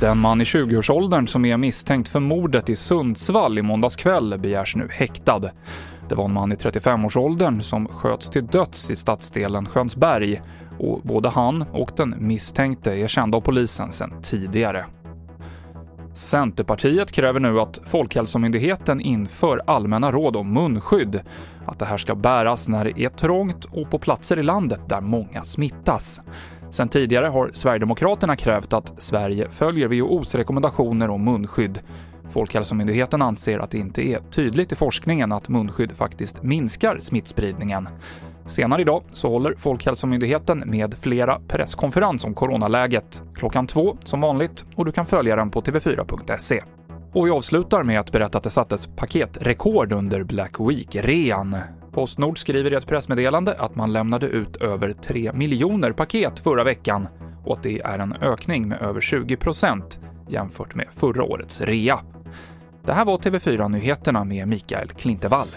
Den man i 20-årsåldern som är misstänkt för mordet i Sundsvall i måndags kväll begärs nu häktad. Det var en man i 35-årsåldern som sköts till döds i stadsdelen Skönsberg och både han och den misstänkte är kända av polisen sedan tidigare. Centerpartiet kräver nu att Folkhälsomyndigheten inför allmänna råd om munskydd. Att det här ska bäras när det är trångt och på platser i landet där många smittas. Sen tidigare har Sverigedemokraterna krävt att Sverige följer WHOs rekommendationer om munskydd. Folkhälsomyndigheten anser att det inte är tydligt i forskningen att munskydd faktiskt minskar smittspridningen. Senare idag så håller Folkhälsomyndigheten med flera presskonferens om coronaläget. Klockan två som vanligt och du kan följa den på tv4.se. Och vi avslutar med att berätta att det sattes paketrekord under Black Week-rean. Postnord skriver i ett pressmeddelande att man lämnade ut över 3 miljoner paket förra veckan och att det är en ökning med över 20% jämfört med förra årets rea. Det här var TV4 Nyheterna med Mikael Klintevall.